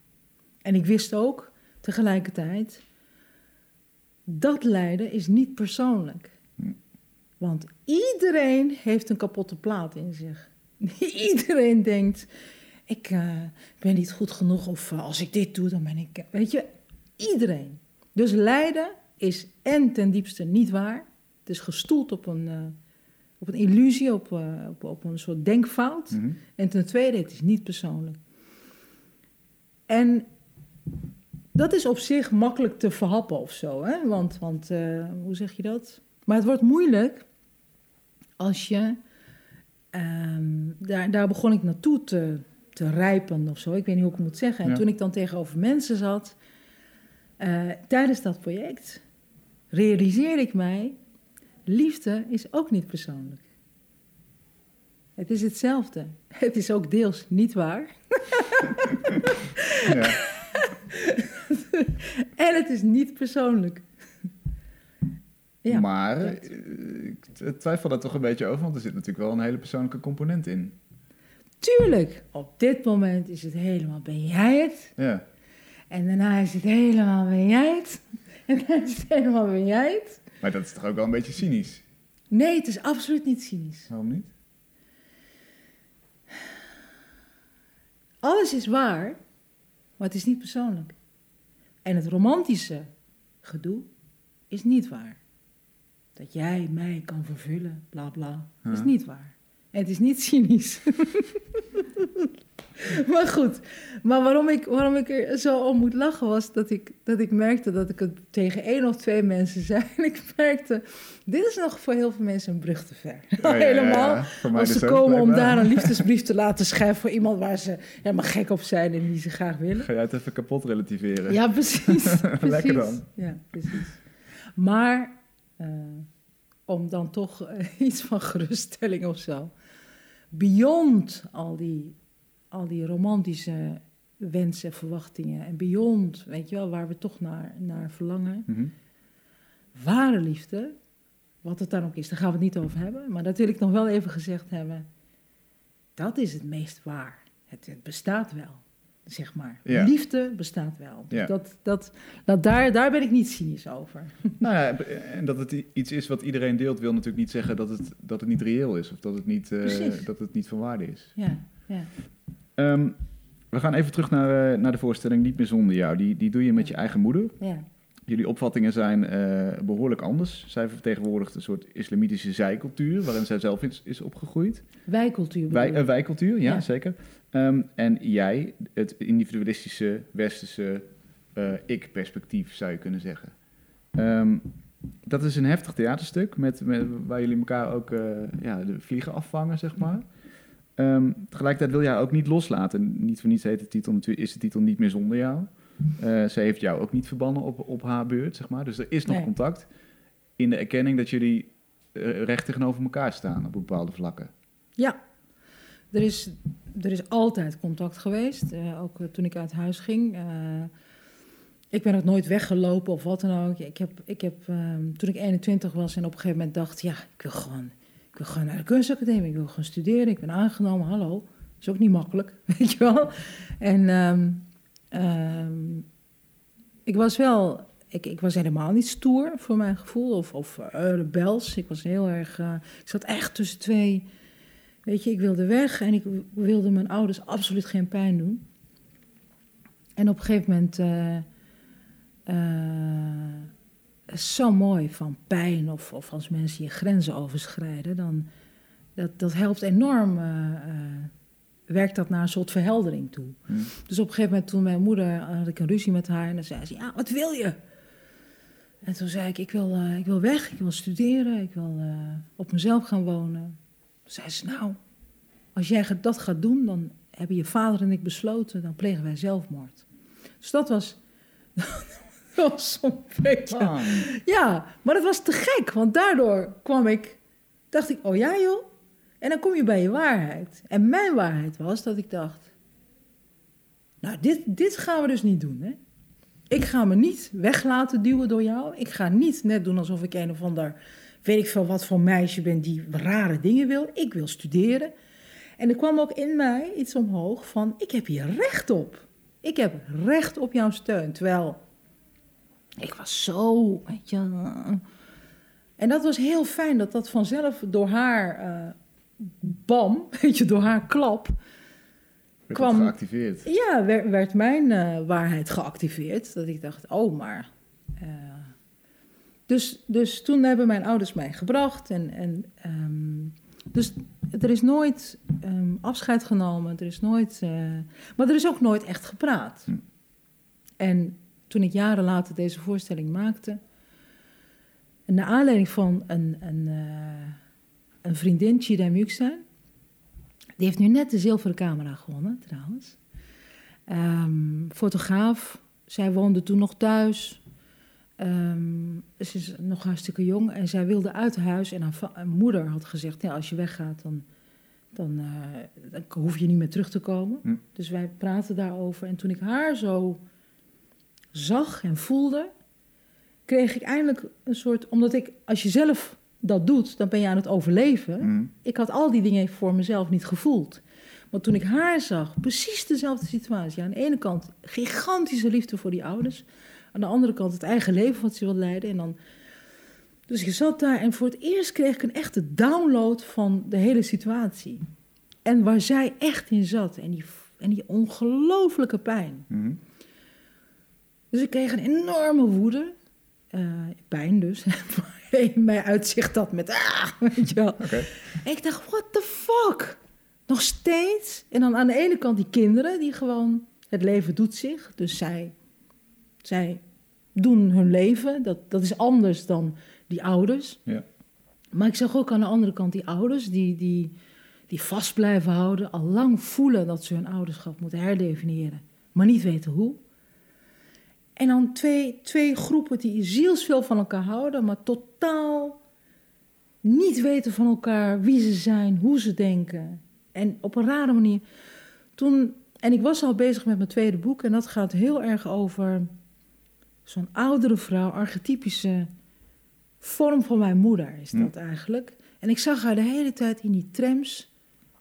En ik wist ook tegelijkertijd, dat lijden is niet persoonlijk. Hm. Want iedereen heeft een kapotte plaat in zich. Iedereen denkt, ik eh, ben niet goed genoeg of eh, als ik dit doe, dan ben ik... Weet je, iedereen. Dus lijden is en ten diepste niet waar. Het is gestoeld op een, eh, op een illusie, op, op, op een soort denkfout. mhm. En ten tweede, het is niet persoonlijk. En dat is op zich makkelijk te verhappen of zo, hè? Want, want eh, hoe zeg je dat? Maar het wordt moeilijk als je. ehm, daar, daar begon ik naartoe te, te rijpen of zo. Ik weet niet hoe ik het moet zeggen. En Ja. toen ik dan tegenover mensen zat, eh, tijdens dat project, realiseerde ik mij: liefde is ook niet persoonlijk. Het is hetzelfde. Het is ook deels niet waar. ja. En het is niet persoonlijk. Ja, maar dat. eh, ik twijfel daar toch een beetje over, want er zit natuurlijk wel een hele persoonlijke component in. Tuurlijk, op dit moment is het helemaal ben jij het. Ja, En daarna is het helemaal ben jij het. En dan is het helemaal ben jij het. maar dat is toch ook wel een beetje cynisch? Nee, het is absoluut niet cynisch. Waarom niet? Alles is waar, maar het is niet persoonlijk. En het romantische gedoe is niet waar. Dat jij mij kan vervullen, bla bla. Is niet waar. En het is niet cynisch. maar goed, maar waarom ik, waarom ik er zo om moet lachen was dat ik, dat ik merkte dat ik het tegen één of twee mensen zei. En ik merkte, dit is nog voor heel veel mensen een brug te ver. Ja, ja, Helemaal. ja. Als dus ze komen om daar een liefdesbrief te laten schrijven voor iemand waar ze helemaal gek op zijn en die ze graag willen. Ga jij het even kapot relativeren? Ja, precies. Lekker precies. dan. Ja, precies. Maar eh, om dan toch eh, iets van geruststelling of zo. Beyond al die, al die romantische wensen, verwachtingen. En beyond, weet je wel, waar we toch naar, naar verlangen. Mhm. Ware liefde, wat het dan ook is, daar gaan we het niet over hebben. Maar dat wil ik nog wel even gezegd hebben. Dat is het meest waar. Het, het bestaat wel, zeg maar. Ja. Liefde bestaat wel. Dus Ja. dat, dat, dat daar, daar ben ik niet cynisch over. Nou ja, en dat het iets is wat iedereen deelt, wil natuurlijk niet zeggen dat het, dat het niet reëel is. Of dat het niet, eh, dat het niet van waarde is. Ja, ja. Ehm, we gaan even terug naar, eh, naar de voorstelling Niet meer zonder jou. Die, die doe je met je eigen moeder. ja. Jullie opvattingen zijn eh, behoorlijk anders. Zij vertegenwoordigt een soort islamitische zijcultuur, waarin zij zelf is, is opgegroeid. Wijcultuur Wij, een wijcultuur, ja, Ja. zeker. Ehm, en jij, het individualistische, westerse eh, ik-perspectief, zou je kunnen zeggen. Ehm, dat is een heftig theaterstuk, met, met, waar jullie elkaar ook ja, de vliegen afvangen, zeg maar. Ehm, tegelijkertijd wil jij ook niet loslaten. Niet voor niets heet de titel, natuurlijk- is de titel Niet meer zonder jou. Eh ze heeft jou ook niet verbannen op, op haar beurt, zeg maar. Dus er is nog Nee. contact in de erkenning dat jullie eh, recht tegenover elkaar staan op bepaalde vlakken. Ja, er is, er is altijd contact geweest. eh, ook toen ik uit huis ging. Ik ben ook nooit weggelopen of wat dan ook. Ik heb, ik heb, ehm, toen ik 21 was en op een gegeven moment dacht... ja, ik wil gewoon, ik wil gewoon naar de kunstacademie. Ik wil gewoon studeren. Ik ben aangenomen. Hallo. is ook niet makkelijk, weet je wel. En ehm, ehm, ik was wel... Ik, ik was helemaal niet stoer voor mijn gevoel. Of, of eh, rebels. Ik was heel erg... eh, ik zat echt tussen twee... Weet je, ik wilde weg en ik wilde mijn ouders absoluut geen pijn doen. En op een gegeven moment. eh is zo mooi van pijn of, of als mensen je grenzen overschrijden, dan dat, dat helpt enorm. eh, eh, werkt dat naar een soort verheldering toe. Hm. Dus op een gegeven moment toen mijn moeder, had ik een ruzie met haar en dan zei ze, ja, wat wil je? En toen zei ik, ik wil, eh, ik wil weg, ik wil studeren, ik wil op mezelf gaan wonen. Toen zei ze, nou, als jij dat gaat doen, dan hebben je vader en ik besloten, dan plegen wij zelfmoord. Dus dat was, was zo'n beetje... Ja, maar dat was te gek, want daardoor kwam ik, dacht ik, oh ja joh. En dan kom je bij je waarheid. En mijn waarheid was dat ik dacht, nou dit, dit gaan we dus niet doen. Hè? Ik ga me niet weg laten duwen door jou. Ik ga niet net doen alsof ik een of ander, weet ik veel wat voor meisje ben die rare dingen wil. Ik wil studeren. En er kwam ook in mij iets omhoog van, ik heb hier recht op. Ik heb recht op jouw steun. Terwijl ik was zo, weet je. En dat was heel fijn dat dat vanzelf door haar eh, bam, weet je, door haar klap, Werd Kwam- geactiveerd. ja, werd, werd mijn eh, waarheid geactiveerd. Dat ik dacht, oh, maar. eh. dus, dus toen hebben mijn ouders mij gebracht. En, en, ehm, dus er is nooit ehm, afscheid genomen. Er is nooit. maar er is ook nooit echt gepraat. Hm. En toen ik jaren later deze voorstelling maakte. en Naar aanleiding van een, een, eh, een vriendin, Chida Muksen. Die heeft nu net de zilveren camera gewonnen, trouwens. Ehm, fotograaf. Zij woonde toen nog thuis. Ehm, ze is nog hartstikke jong en zij wilde uit huis. En haar moeder had gezegd: ja, als je weggaat, dan, dan, eh, dan hoef je niet meer terug te komen. Hm. Dus wij praten daarover. En toen ik haar zo zag en voelde, kreeg ik eindelijk een soort. Omdat ik, als je zelf dat doet, dan ben je aan het overleven Hm. ik had al die dingen voor mezelf niet gevoeld. Maar toen ik haar zag, precies dezelfde situatie. Aan de ene kant gigantische liefde voor die ouders. Aan de andere kant het eigen leven wat ze wil leiden. En dan... Dus ik zat daar en voor het eerst kreeg ik een echte download van de hele situatie. En waar zij echt in zat. En die En die ongelofelijke pijn. Mhm. Dus ik kreeg een enorme woede. Eh, pijn dus. In mij uitzicht dat met ah, weet je wel. En ik dacht, what the fuck? Nog steeds. En dan aan de ene kant die kinderen die gewoon... Het leven doet zich. Dus zij, zij doen hun leven. Dat, dat is anders dan die ouders. Ja. Maar ik zag ook aan de andere kant die ouders die, die, die vast blijven houden. Al lang voelen dat ze hun ouderschap moeten herdefiniëren. Maar niet weten hoe. En dan twee, twee groepen die zielsveel van elkaar houden, maar totaal niet weten van elkaar wie ze zijn, hoe ze denken. En op een rare manier. Toen, en ik was al bezig met mijn tweede boek en dat gaat heel erg over zo'n oudere vrouw, archetypische vorm van mijn moeder is dat eigenlijk. En ik zag haar de hele tijd in die trams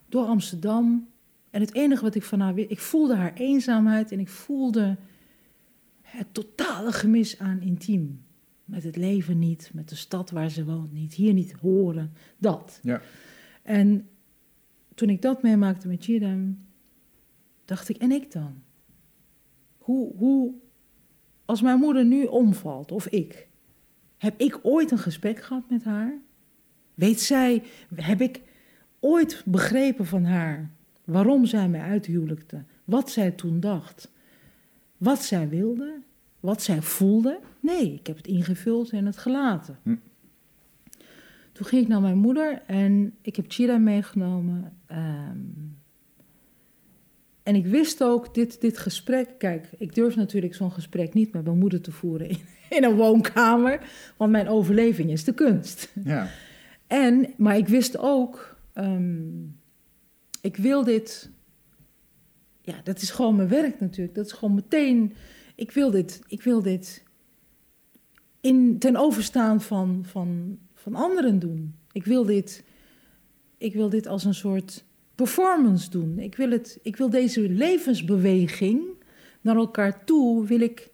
door Amsterdam. En het enige wat ik van haar ik voelde haar eenzaamheid en ik voelde het totale gemis aan intiem. Met het leven niet, met de stad waar ze woont niet, hier niet horen, dat. Ja. En toen ik dat meemaakte met Chidem, dacht ik, en ik dan? Hoe, hoe, als mijn moeder nu omvalt, of ik, heb ik ooit een gesprek gehad met haar? Weet zij, heb ik ooit begrepen van haar waarom zij mij uithuwelijkte? Wat zij toen dacht? Wat zij wilde? Wat zij voelde? Nee, ik heb het ingevuld en het gelaten. Hm. Toen ging ik naar mijn moeder en ik heb Chira meegenomen. ehm, en ik wist ook, dit, dit gesprek... Kijk, ik durf natuurlijk zo'n gesprek niet met mijn moeder te voeren in, in een woonkamer. Want mijn overleving is de kunst. Ja. En, maar ik wist ook, ehm, ik wil dit, ja, dat is gewoon mijn werk natuurlijk. Dat is gewoon meteen, ik wil dit, ik wil dit in, ten overstaan van, van, van anderen doen. Ik wil dit, ik wil dit als een soort performance doen. Ik wil, het, ik wil deze levensbeweging naar elkaar toe, wil ik,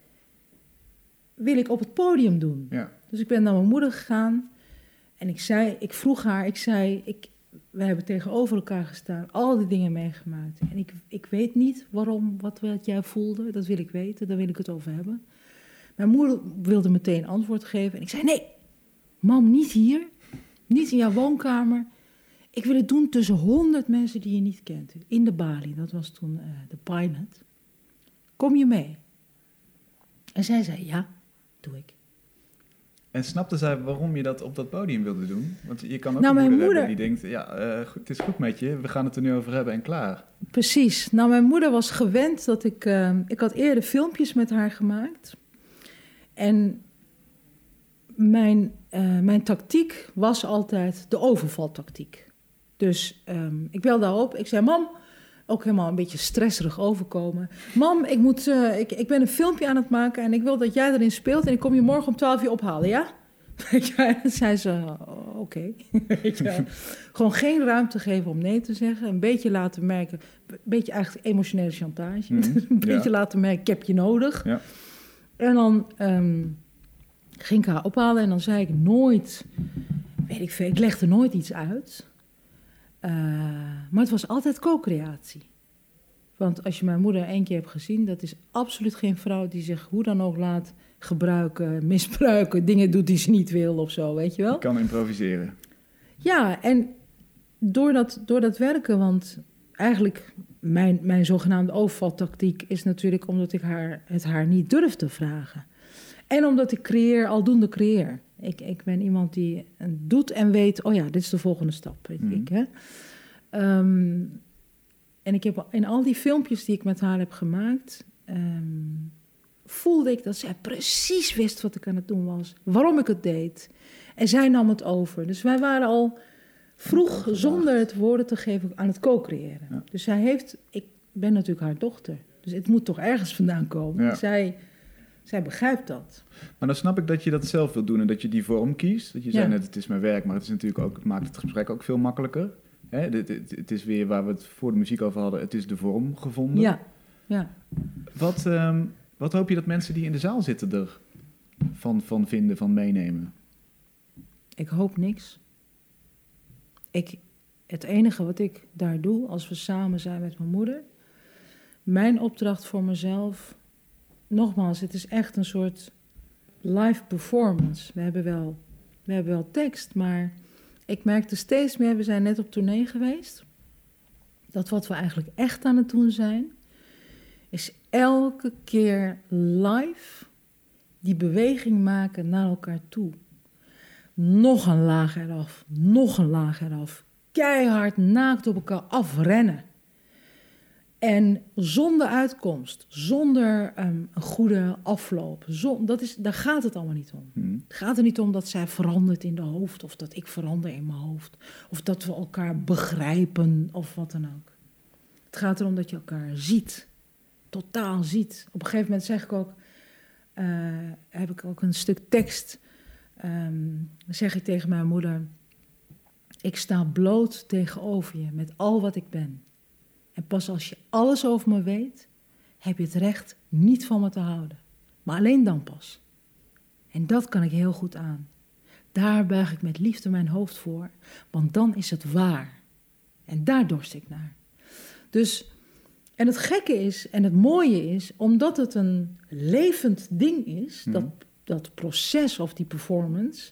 wil ik op het podium doen. Ja. Dus ik ben naar mijn moeder gegaan en ik zei, ik vroeg haar, ik zei, ik, we hebben tegenover elkaar gestaan, al die dingen meegemaakt. En ik, ik weet niet waarom, wat, wat jij voelde, dat wil ik weten, daar wil ik het over hebben. Mijn moeder wilde meteen antwoord geven en ik zei, nee, mam, niet hier, niet in jouw woonkamer. Ik wil het doen tussen honderd mensen die je niet kent, in de Bali, dat was toen eh, de pilot. Kom je mee? En zij zei, ja, doe ik. En snapte zij waarom je dat op dat podium wilde doen? Want je kan ook Nou, een moeder, hebben die denkt, ja, eh, goed, het is goed met je, we gaan het er nu over hebben en klaar. Precies. Nou, mijn moeder was gewend dat ik... eh, ik had eerder filmpjes met haar gemaakt. En mijn, eh, mijn tactiek was altijd de overvaltactiek. Dus ehm, ik belde haar op. Ik zei, mam, ook helemaal een beetje stresserig overkomen. Mam, ik, moet, eh, ik, ik ben een filmpje aan het maken en ik wil dat jij erin speelt... en ik kom je morgen om 12 uur ophalen, ja? Weet je, en dan zei ze, "Oh, oké. Gewoon geen ruimte geven om nee te zeggen. Een beetje laten merken, een beetje eigenlijk emotionele chantage. Mhm, een beetje ja. laten merken, ik heb je nodig. Ja. En dan ehm, ging ik haar ophalen en dan zei ik nooit, weet ik veel, ik legde nooit iets uit. Eh, maar het was altijd co-creatie. Want als je mijn moeder één keer hebt gezien, dat is absoluut geen vrouw die zich hoe dan ook laat gebruiken, misbruiken, dingen doet die ze niet wil of zo, weet je wel? Je kan improviseren. Ja, en door dat, door dat werken, want eigenlijk mijn, mijn zogenaamde overvaltactiek is natuurlijk omdat ik haar, het haar niet durf te vragen. En omdat ik creëer, aldoende creëer. Ik, ik ben iemand die doet en weet, oh ja, dit is de volgende stap. Weet Mhm. ik, hè? Ehm, en ik heb in al die filmpjes die ik met haar heb gemaakt, ehm, voelde ik dat zij precies wist wat ik aan het doen was. Waarom ik het deed. En zij nam het over. Dus wij waren al vroeg, zonder het woorden te geven, aan het co-creëren. Ja. Dus zij heeft, ik ben natuurlijk haar dochter. Dus het moet toch ergens vandaan komen. Ja. Zij, zij begrijpt dat. Maar dan snap ik dat je dat zelf wilt doen en dat je die vorm kiest. Dat je zei Ja. net, het is mijn werk, maar het is natuurlijk ook, het maakt het gesprek ook veel makkelijker. Hè, dit- het is weer waar we het voor de muziek over hadden, het is de vorm gevonden. Ja, ja. Wat, ehm, wat hoop je dat mensen die in de zaal zitten er van, van vinden, van meenemen? Ik hoop niks. Ik, het enige wat ik daar doe, als we samen zijn met mijn moeder, mijn opdracht voor mezelf, nogmaals, het is echt een soort live performance. We hebben wel, we hebben wel tekst, maar ik merkte steeds meer, we zijn net op tournee geweest, dat wat we eigenlijk echt aan het doen zijn, is elke keer live die beweging maken naar elkaar toe. Nog een laag eraf, nog een laag eraf. Keihard naakt op elkaar afrennen. En zonder uitkomst, zonder ehm, een goede afloop. Zon, dat is, daar gaat het allemaal niet om. Hm. Het gaat er niet om dat zij verandert in de hoofd, of dat ik verander in mijn hoofd, of dat we elkaar begrijpen, of wat dan ook. Het gaat erom dat je elkaar ziet, totaal ziet. Op een gegeven moment zeg ik ook, eh, heb ik ook een stuk tekst, ehm, zeg ik tegen mijn moeder, ik sta bloot tegenover je met al wat ik ben. En pas als je alles over me weet, heb je het recht niet van me te houden. Maar alleen dan pas. En dat kan ik heel goed aan. Daar buig ik met liefde mijn hoofd voor, want dan is het waar. En daar dorst ik naar. Dus, en het gekke is, en het mooie is, omdat het een levend ding is, Mhm. dat, dat proces of die performance,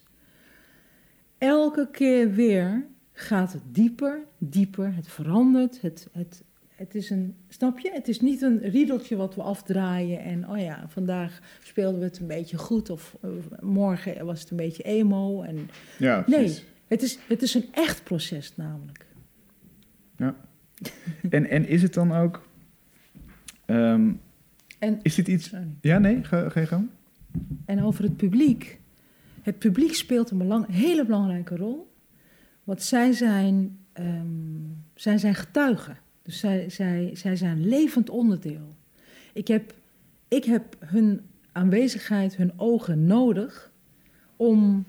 elke keer weer gaat het dieper, dieper, het verandert, het, het, het is een, snap je? Het is niet een riedeltje wat we afdraaien en, oh ja, vandaag speelden we het een beetje goed of morgen was het een beetje emo. En, Ja, nee, het is, het is een echt proces namelijk. En, en is het dan ook... ehm, En, is dit iets... sorry. Ja, nee, ga, ga je gang. En over het publiek. Het publiek speelt een belang, hele belangrijke rol. Want zij zijn, ehm, zij zijn getuigen. Dus zij, zij, zij zijn levend onderdeel. Ik heb, ik heb hun aanwezigheid, hun ogen nodig om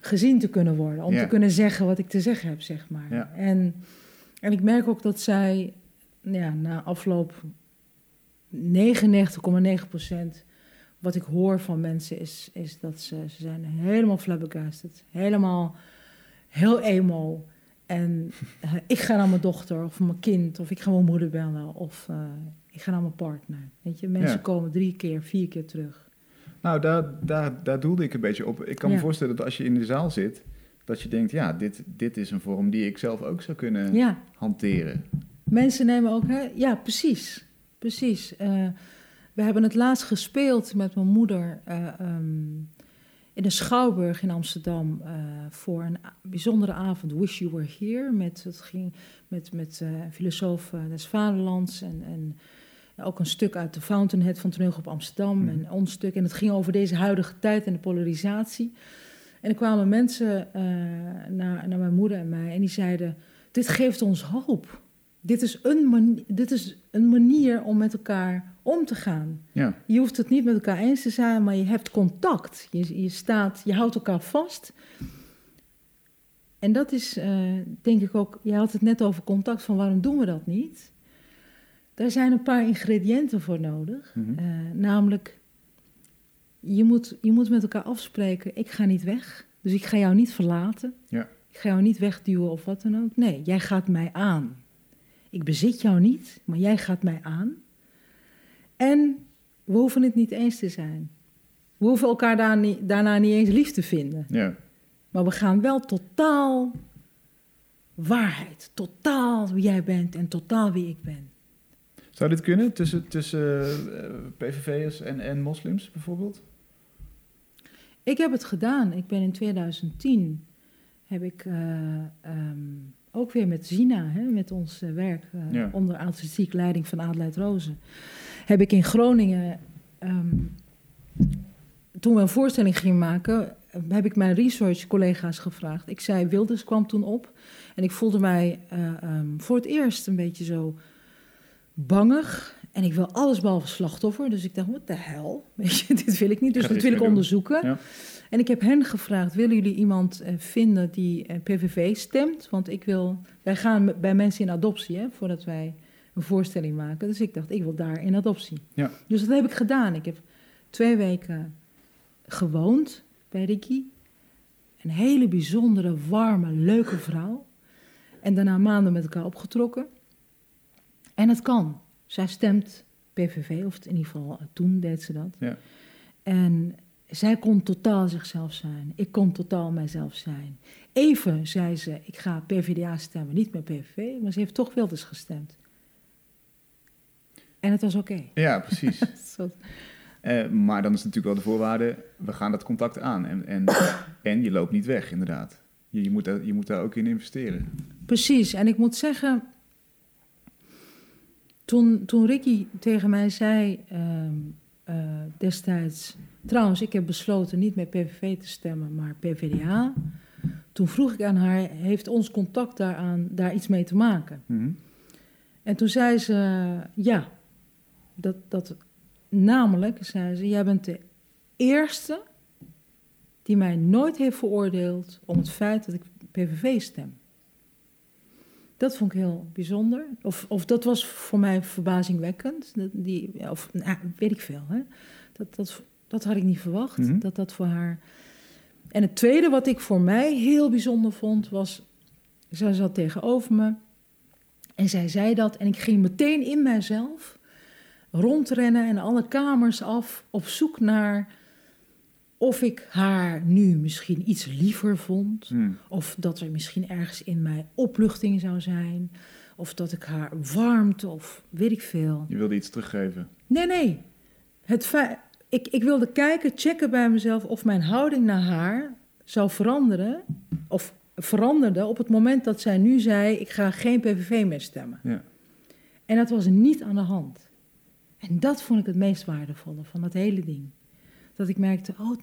gezien te kunnen worden. Om Ja. te kunnen zeggen wat ik te zeggen heb, zeg maar. Ja. En, en ik merk ook dat zij ja, na afloop 99,9 procent wat ik hoor van mensen is, is dat ze, ze zijn helemaal flabbergasted. Helemaal heel emo. En eh, ik ga naar mijn dochter of mijn kind of ik ga mijn moeder bellen of eh, ik ga naar mijn partner. Weet je, mensen Ja. komen drie keer, vier keer terug. Nou, daar, daar, daar doelde ik een beetje op. Ik kan me voorstellen dat als je in de zaal zit... dat je denkt, ja, dit, dit is een vorm die ik zelf ook zou kunnen Ja, hanteren. mensen nemen ook... Hè, ja, precies. Precies. Eh, we hebben het laatst gespeeld met mijn moeder... eh, ehm, in de Schouwburg in Amsterdam eh, voor een bijzondere avond, Wish You Were Here, met, het ging, met, met eh, filosoof eh, des Vaderlands en, en ook een stuk uit de Fountainhead van Toneelgroep Amsterdam Mhm. en ons stuk. En het ging over deze huidige tijd en de polarisatie. En er kwamen mensen naar, naar mijn moeder en mij en die zeiden, dit geeft ons hoop. Dit is, een mani- dit is een manier om met elkaar om te gaan. Ja, Je hoeft het niet met elkaar eens te zijn, maar je hebt contact. Je, je, staat, je houdt elkaar vast. En dat is, eh, denk ik ook, je had het net over contact, van waarom doen we dat niet? Daar zijn een paar ingrediënten voor nodig. Mhm. Eh, namelijk, je moet, je moet met elkaar afspreken, ik ga niet weg. Dus ik ga jou niet verlaten. Ja. Ik ga jou niet wegduwen of wat dan ook. Nee, jij gaat mij aan. Ik bezit jou niet, maar jij gaat mij aan. En we hoeven het niet eens te zijn. We hoeven elkaar daar niet, daarna niet eens lief te vinden. ja. Maar we gaan wel totaal waarheid, totaal wie jij bent en totaal wie ik ben. Zou dit kunnen tussen, tussen eh, PVV'ers en, en moslims bijvoorbeeld? Ik heb het gedaan. Ik ben in 2010 heb ik eh, ehm, ook weer met Zina, hè, met ons eh, werk eh, Ja. onder artistiek leiding van Adelheid Rozen, heb ik in Groningen, ehm, toen we een voorstelling gingen maken, eh, heb ik mijn research collega's gevraagd. Ik zei, Wilders kwam toen op en ik voelde mij eh, ehm, voor het eerst een beetje zo bangig. En ik wil alles behalve slachtoffer. Dus ik dacht, wat de hel? Weet je, dit wil ik niet. Dus dat wil ik onderzoeken. Ja. En ik heb hen gevraagd, willen jullie iemand eh, vinden die eh, PVV stemt? Want ik wil, wij gaan bij mensen in adoptie, hè, voordat wij een voorstelling maken. Dus ik dacht, ik wil daar in adoptie. Ja. Dus dat heb ik gedaan. Ik heb twee weken gewoond bij Ricky. Een hele bijzondere, warme, leuke vrouw. En daarna maanden met elkaar opgetrokken. En het kan. Zij stemt PVV, of in ieder geval eh, toen deed ze dat. Ja. En zij kon totaal zichzelf zijn. Ik kon totaal mijzelf zijn. Even zei ze, ik ga PvdA stemmen, niet meer PVV, maar ze heeft toch Wilders gestemd. En het was oké. Ja, precies. Zo- Eh, maar dan is natuurlijk wel de voorwaarde, we gaan dat contact aan. En, en, en je loopt niet weg, inderdaad. Je, je, moet je moet daar ook in investeren. Precies, en ik moet zeggen, toen, toen Ricky tegen mij zei ehm, eh, destijds, trouwens, ik heb besloten niet meer PVV te stemmen, maar PVDA. Toen vroeg ik aan haar, heeft ons contact daaraan daar iets mee te maken? Mhm. En toen zei ze, ja, dat, dat, namelijk, zei ze, jij bent de eerste die mij nooit heeft veroordeeld om het feit dat ik PVV stem. Dat vond ik heel bijzonder. Of, of dat was voor mij verbazingwekkend. Die, of nou, weet ik veel. Hè? Dat, dat, dat had ik niet verwacht. Mhm. Dat dat voor haar. En het tweede wat ik voor mij heel bijzonder vond was. Zij zat tegenover me. En zij zei dat. En ik ging meteen in mijzelf rondrennen en alle kamers af. Op zoek naar. Of ik haar nu misschien iets liever vond. Hm. Of dat er misschien ergens in mij opluchting zou zijn. Of dat ik haar warmte of weet ik veel. Je wilde iets teruggeven. Nee, nee. Het feit, ik, ik wilde kijken, checken bij mezelf of mijn houding naar haar zou veranderen. Of veranderde op het moment dat zij nu zei: Ik ga geen PVV meer stemmen. Ja. En dat was niet aan de hand. En dat vond ik het meest waardevolle van dat hele ding. Dat ik merkte: Oh,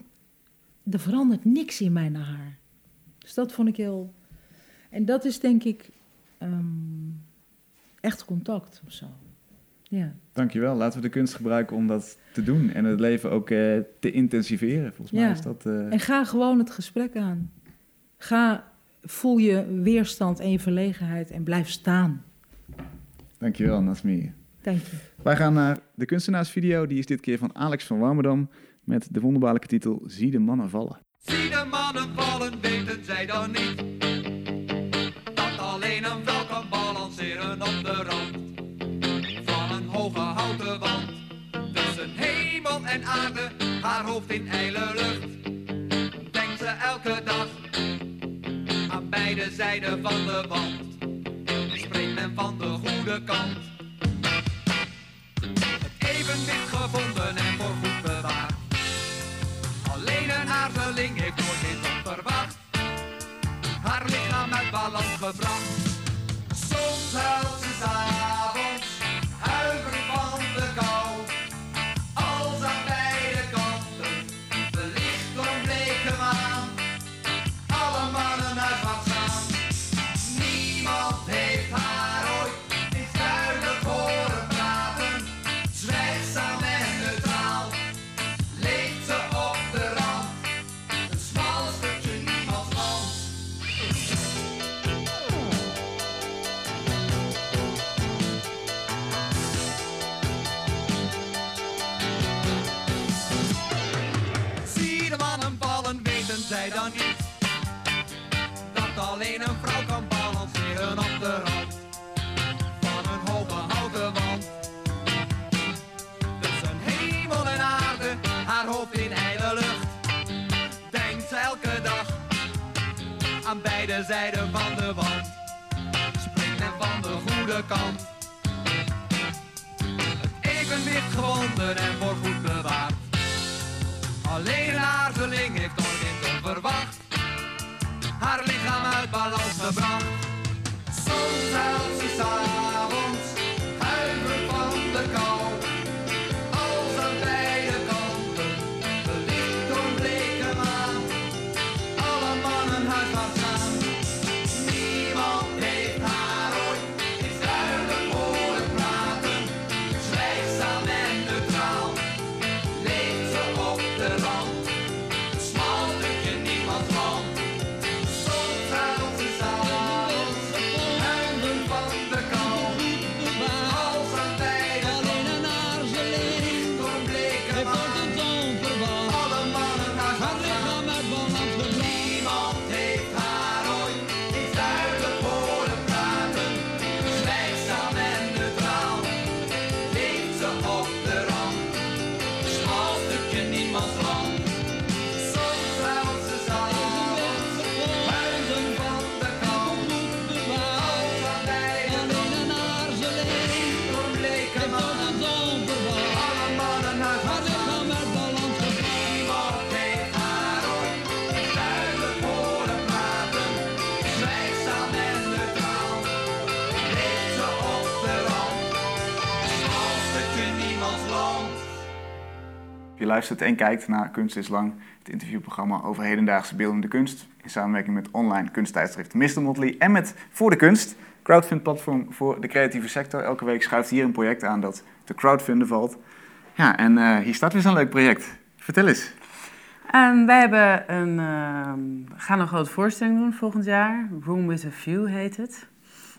er verandert niks in mij naar haar. Dus dat vond ik heel. En dat is denk ik ehm, echt contact of zo. Ja. Dankjewel. Laten we de kunst gebruiken om dat te doen. En het leven ook eh, te intensiveren. Volgens mij is dat... eh, En ga gewoon het gesprek aan. Ga, voel je weerstand en je verlegenheid en blijf staan. Dankjewel, Nasmi. Dank je. Wij gaan naar de kunstenaarsvideo. Die is dit keer van Alex van Warmerdam. Met de wonderbaarlijke titel Zie de mannen vallen. Zie de mannen vallen, weten zij dan niet. Dat alleen een vrouw kan balanceren op de rand. Van een hoge houten wand. Tussen hemel en aarde, haar hoofd in ijle lucht. Denkt ze elke dag aan beide zijden van de wand. Springt men van de goede kant. Het evenwicht gevonden aarzeling heeft nooit dit onverwacht. Haar lichaam uit balans gebracht. Soms huilt ze Je luistert en kijkt naar Kunst is Lang, het interviewprogramma over hedendaagse beeldende kunst. In samenwerking met online kunsttijdschrift Mr. Motley en met Voor de Kunst, crowdfund-platform voor de creatieve sector. Elke week schuift hier een project aan dat te crowdfunden valt. Ja, en eh, hier staat weer zo'n leuk project. Vertel eens. Ehm, wij hebben een, ehm, gaan een grote voorstelling doen volgend jaar. Room with a View heet het.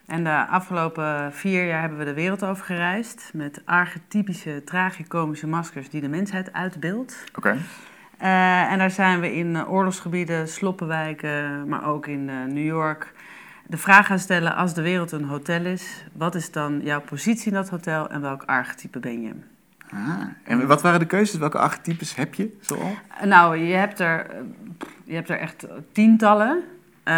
En de afgelopen vier jaar hebben we de wereld over gereisd met archetypische, tragicomische maskers die de mensheid uitbeeldt. Oké. Eh, en daar zijn we in eh, oorlogsgebieden, sloppenwijken, maar ook in eh, New York de vraag gaan stellen: als de wereld een hotel is, wat is dan jouw positie in dat hotel en welk archetype ben je? Ah, en wat waren de keuzes? Welke archetypes heb je zoal? Nou, je hebt er, je hebt er echt tientallen. Eh,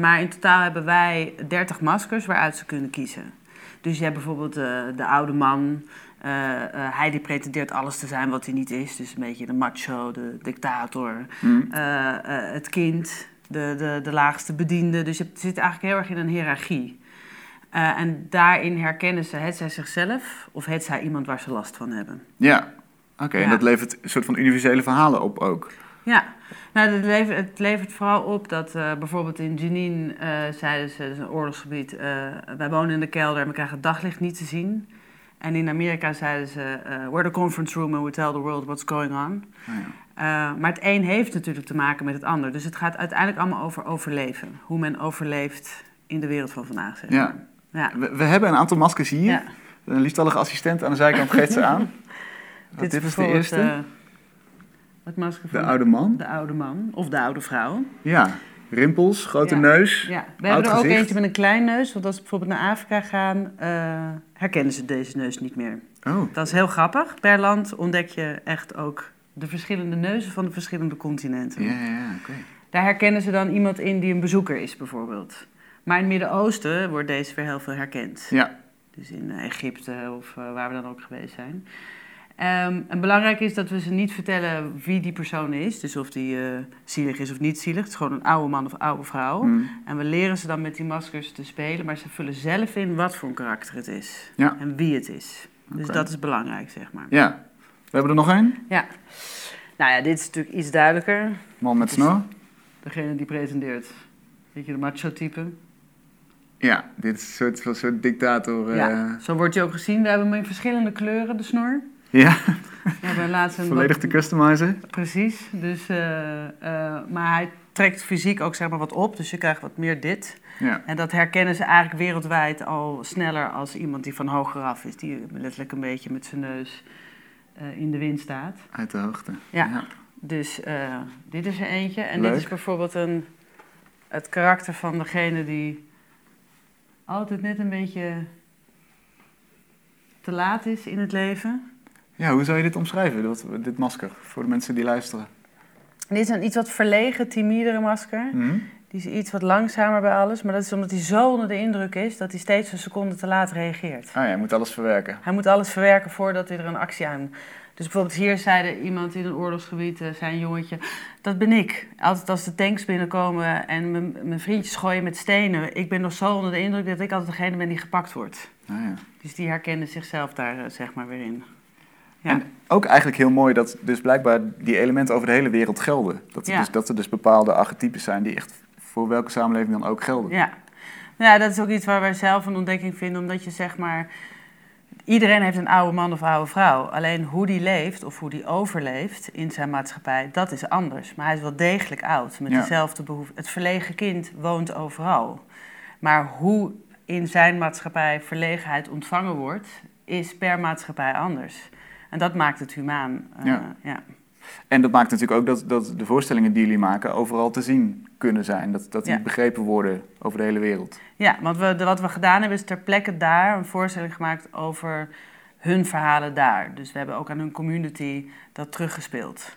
maar in totaal hebben wij 30 maskers waaruit ze kunnen kiezen. Dus je hebt bijvoorbeeld eh, de oude man. eh, hij die pretendeert alles te zijn wat hij niet is. Dus een beetje de macho, de dictator. Hm. eh, eh, het kind, de, de, de laagste bediende. Dus je zit eigenlijk heel erg in een hiërarchie. En daarin herkennen ze het zij zichzelf of het zij iemand waar ze last van hebben. Ja, oké. En Ja. dat levert een soort van universele verhalen op ook. Ja, nou, het, levert, het levert vooral op dat eh, bijvoorbeeld in Jenin eh, zeiden ze, dat is een oorlogsgebied, eh, wij wonen in de kelder en we krijgen het daglicht niet te zien. En in Amerika zeiden ze, we're the conference room and we tell the world what's going on. Ah, ja. Maar het een heeft natuurlijk te maken met het ander. Dus het gaat uiteindelijk allemaal over overleven. Hoe men overleeft in de wereld van vandaag. Zeg Ja. maar. ja. We, we hebben een aantal maskers hier. Ja. Een liefstallige assistent aan de zijkant geeft ze aan. Wat, dit is de eerste. Het masker de van oude man. de oude man of de oude vrouw. Ja. Rimpels, grote Ja. neus. Ja, we hebben er ook gezicht. eentje met een klein neus. Want als we bijvoorbeeld naar Afrika gaan, eh, herkennen ze deze neus niet meer. Oh, Dat is heel grappig. Per land ontdek je echt ook de verschillende neuzen van de verschillende continenten. ja, ja, ja, oké. Daar herkennen ze dan iemand in die een bezoeker is, bijvoorbeeld. Maar in het Midden-Oosten wordt deze weer heel veel herkend. Ja, Dus in eh, Egypte of eh, waar we dan ook geweest zijn. Ehm, en belangrijk is dat we ze niet vertellen wie die persoon is. Dus of die eh, zielig is of niet zielig. Het is gewoon een oude man of oude vrouw. Hm. En we leren ze dan met die maskers te spelen, maar ze vullen zelf in wat voor een karakter het is. Ja. En wie het is. Dus dat is belangrijk, zeg maar. ja. We hebben er nog één. Ja. Nou ja, dit is natuurlijk iets duidelijker. Man met snor. Degene die presenteert. Weet je, de macho-type. Ja, dit is een soort, soort dictator. eh, Ja, zo wordt hij ook gezien. We hebben hem in verschillende kleuren, de snor. Ja, We hebben laatst een volledig te customizen. Precies. Dus, eh, eh, maar hij trekt fysiek ook zeg maar, wat op. Dus je krijgt wat meer dit. Ja, En dat herkennen ze eigenlijk wereldwijd al sneller als iemand die van hoger af is. Die letterlijk een beetje met zijn neus eh, in de wind staat. uit de hoogte. Ja. Dus dit is er eentje. En Leuk. dit is bijvoorbeeld een, het karakter van degene die altijd net een beetje te laat is in het leven. Ja, hoe zou je dit omschrijven, dit, dit masker, voor de mensen die luisteren? Dit is een iets wat verlegen, timidere masker. Hm? Die is iets wat langzamer bij alles. Maar dat is omdat hij zo onder de indruk is dat hij steeds een seconde te laat reageert. Ah ja, je moet alles verwerken. Hij moet alles verwerken voordat hij er een actie aan. Dus bijvoorbeeld hier zeide iemand in een oorlogsgebied, eh, zei een jongetje, dat ben ik. Altijd als de tanks binnenkomen en mijn- vriendjes gooien met stenen. Ik ben nog zo onder de indruk dat ik altijd degene ben die gepakt wordt. Ah, ja. Dus die herkende zichzelf daar eh, zeg maar weer in. Ja. En ook eigenlijk heel mooi dat dus blijkbaar die elementen over de hele wereld gelden. Dat er, Ja. dus, dat er dus bepaalde archetypes zijn die echt voor welke samenleving dan ook gelden. Ja. ja, dat is ook iets waar wij zelf een ontdekking vinden, omdat je zeg maar. Iedereen heeft een oude man of oude vrouw. Alleen hoe die leeft of hoe die overleeft in zijn maatschappij, dat is anders. Maar hij is wel degelijk oud, met Ja. dezelfde behoeften. Het verlegen kind woont overal. Maar hoe in zijn maatschappij verlegenheid ontvangen wordt, is per maatschappij anders. En dat maakt het humaan. eh, Ja. ja. En dat maakt natuurlijk ook dat, dat de voorstellingen die jullie maken overal te zien kunnen zijn. Dat, dat die Ja. begrepen worden over de hele wereld. Ja, want we, de- wat we gedaan hebben is ter plekke daar een voorstelling gemaakt over hun verhalen daar. Dus we hebben ook aan hun community dat teruggespeeld.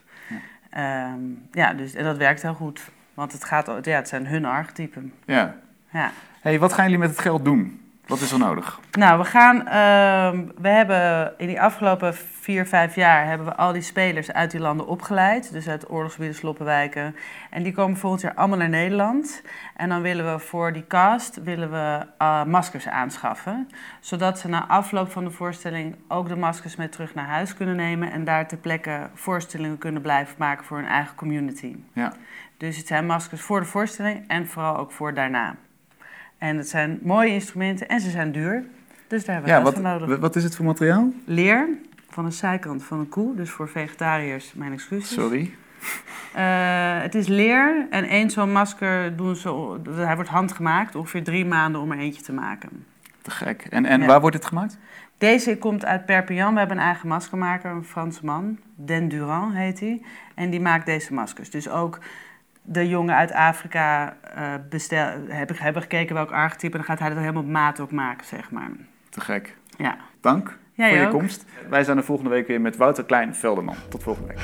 Ja, ja dus, en dat werkt heel goed. Want het, gaat, ja, het zijn hun archetypen. Ja. Ja. hey, wat gaan jullie met het geld doen? Wat is er nodig? Nou, we gaan. ehm, we hebben in die afgelopen vier, vijf jaar hebben we al die spelers uit die landen opgeleid. Dus uit oorlogsgebieden, sloppenwijken. En die komen volgend jaar allemaal naar Nederland. En dan willen we voor die cast willen we, eh, maskers aanschaffen. Zodat ze na afloop van de voorstelling ook de maskers mee terug naar huis kunnen nemen. En daar ter plekke voorstellingen kunnen blijven maken voor hun eigen community. Ja. Dus het zijn maskers voor de voorstelling en vooral ook voor daarna. En het zijn mooie instrumenten en ze zijn duur. Dus daar hebben we Ja, wat, voor nodig. wat is het voor materiaal? Leer van de zijkant van een koe. Dus voor vegetariërs, mijn excuses. Sorry. Eh, het is leer en één zo'n masker doen ze... Hij wordt handgemaakt, ongeveer drie maanden om er eentje te maken. Te gek. En, en Ja. waar wordt het gemaakt? Deze komt uit Perpignan. We hebben een eigen maskermaker, een Franse man. Den Durand heet hij. En die maakt deze maskers. Dus ook de jongen uit Afrika eh bestel, hebben, hebben gekeken welk archetype. En dan gaat hij dat helemaal op maat ook maken, zeg maar. Te gek. Ja. Dank Jij voor je ook. komst. Wij zijn er volgende week weer met Wouter Klein Velderman. Tot volgende week.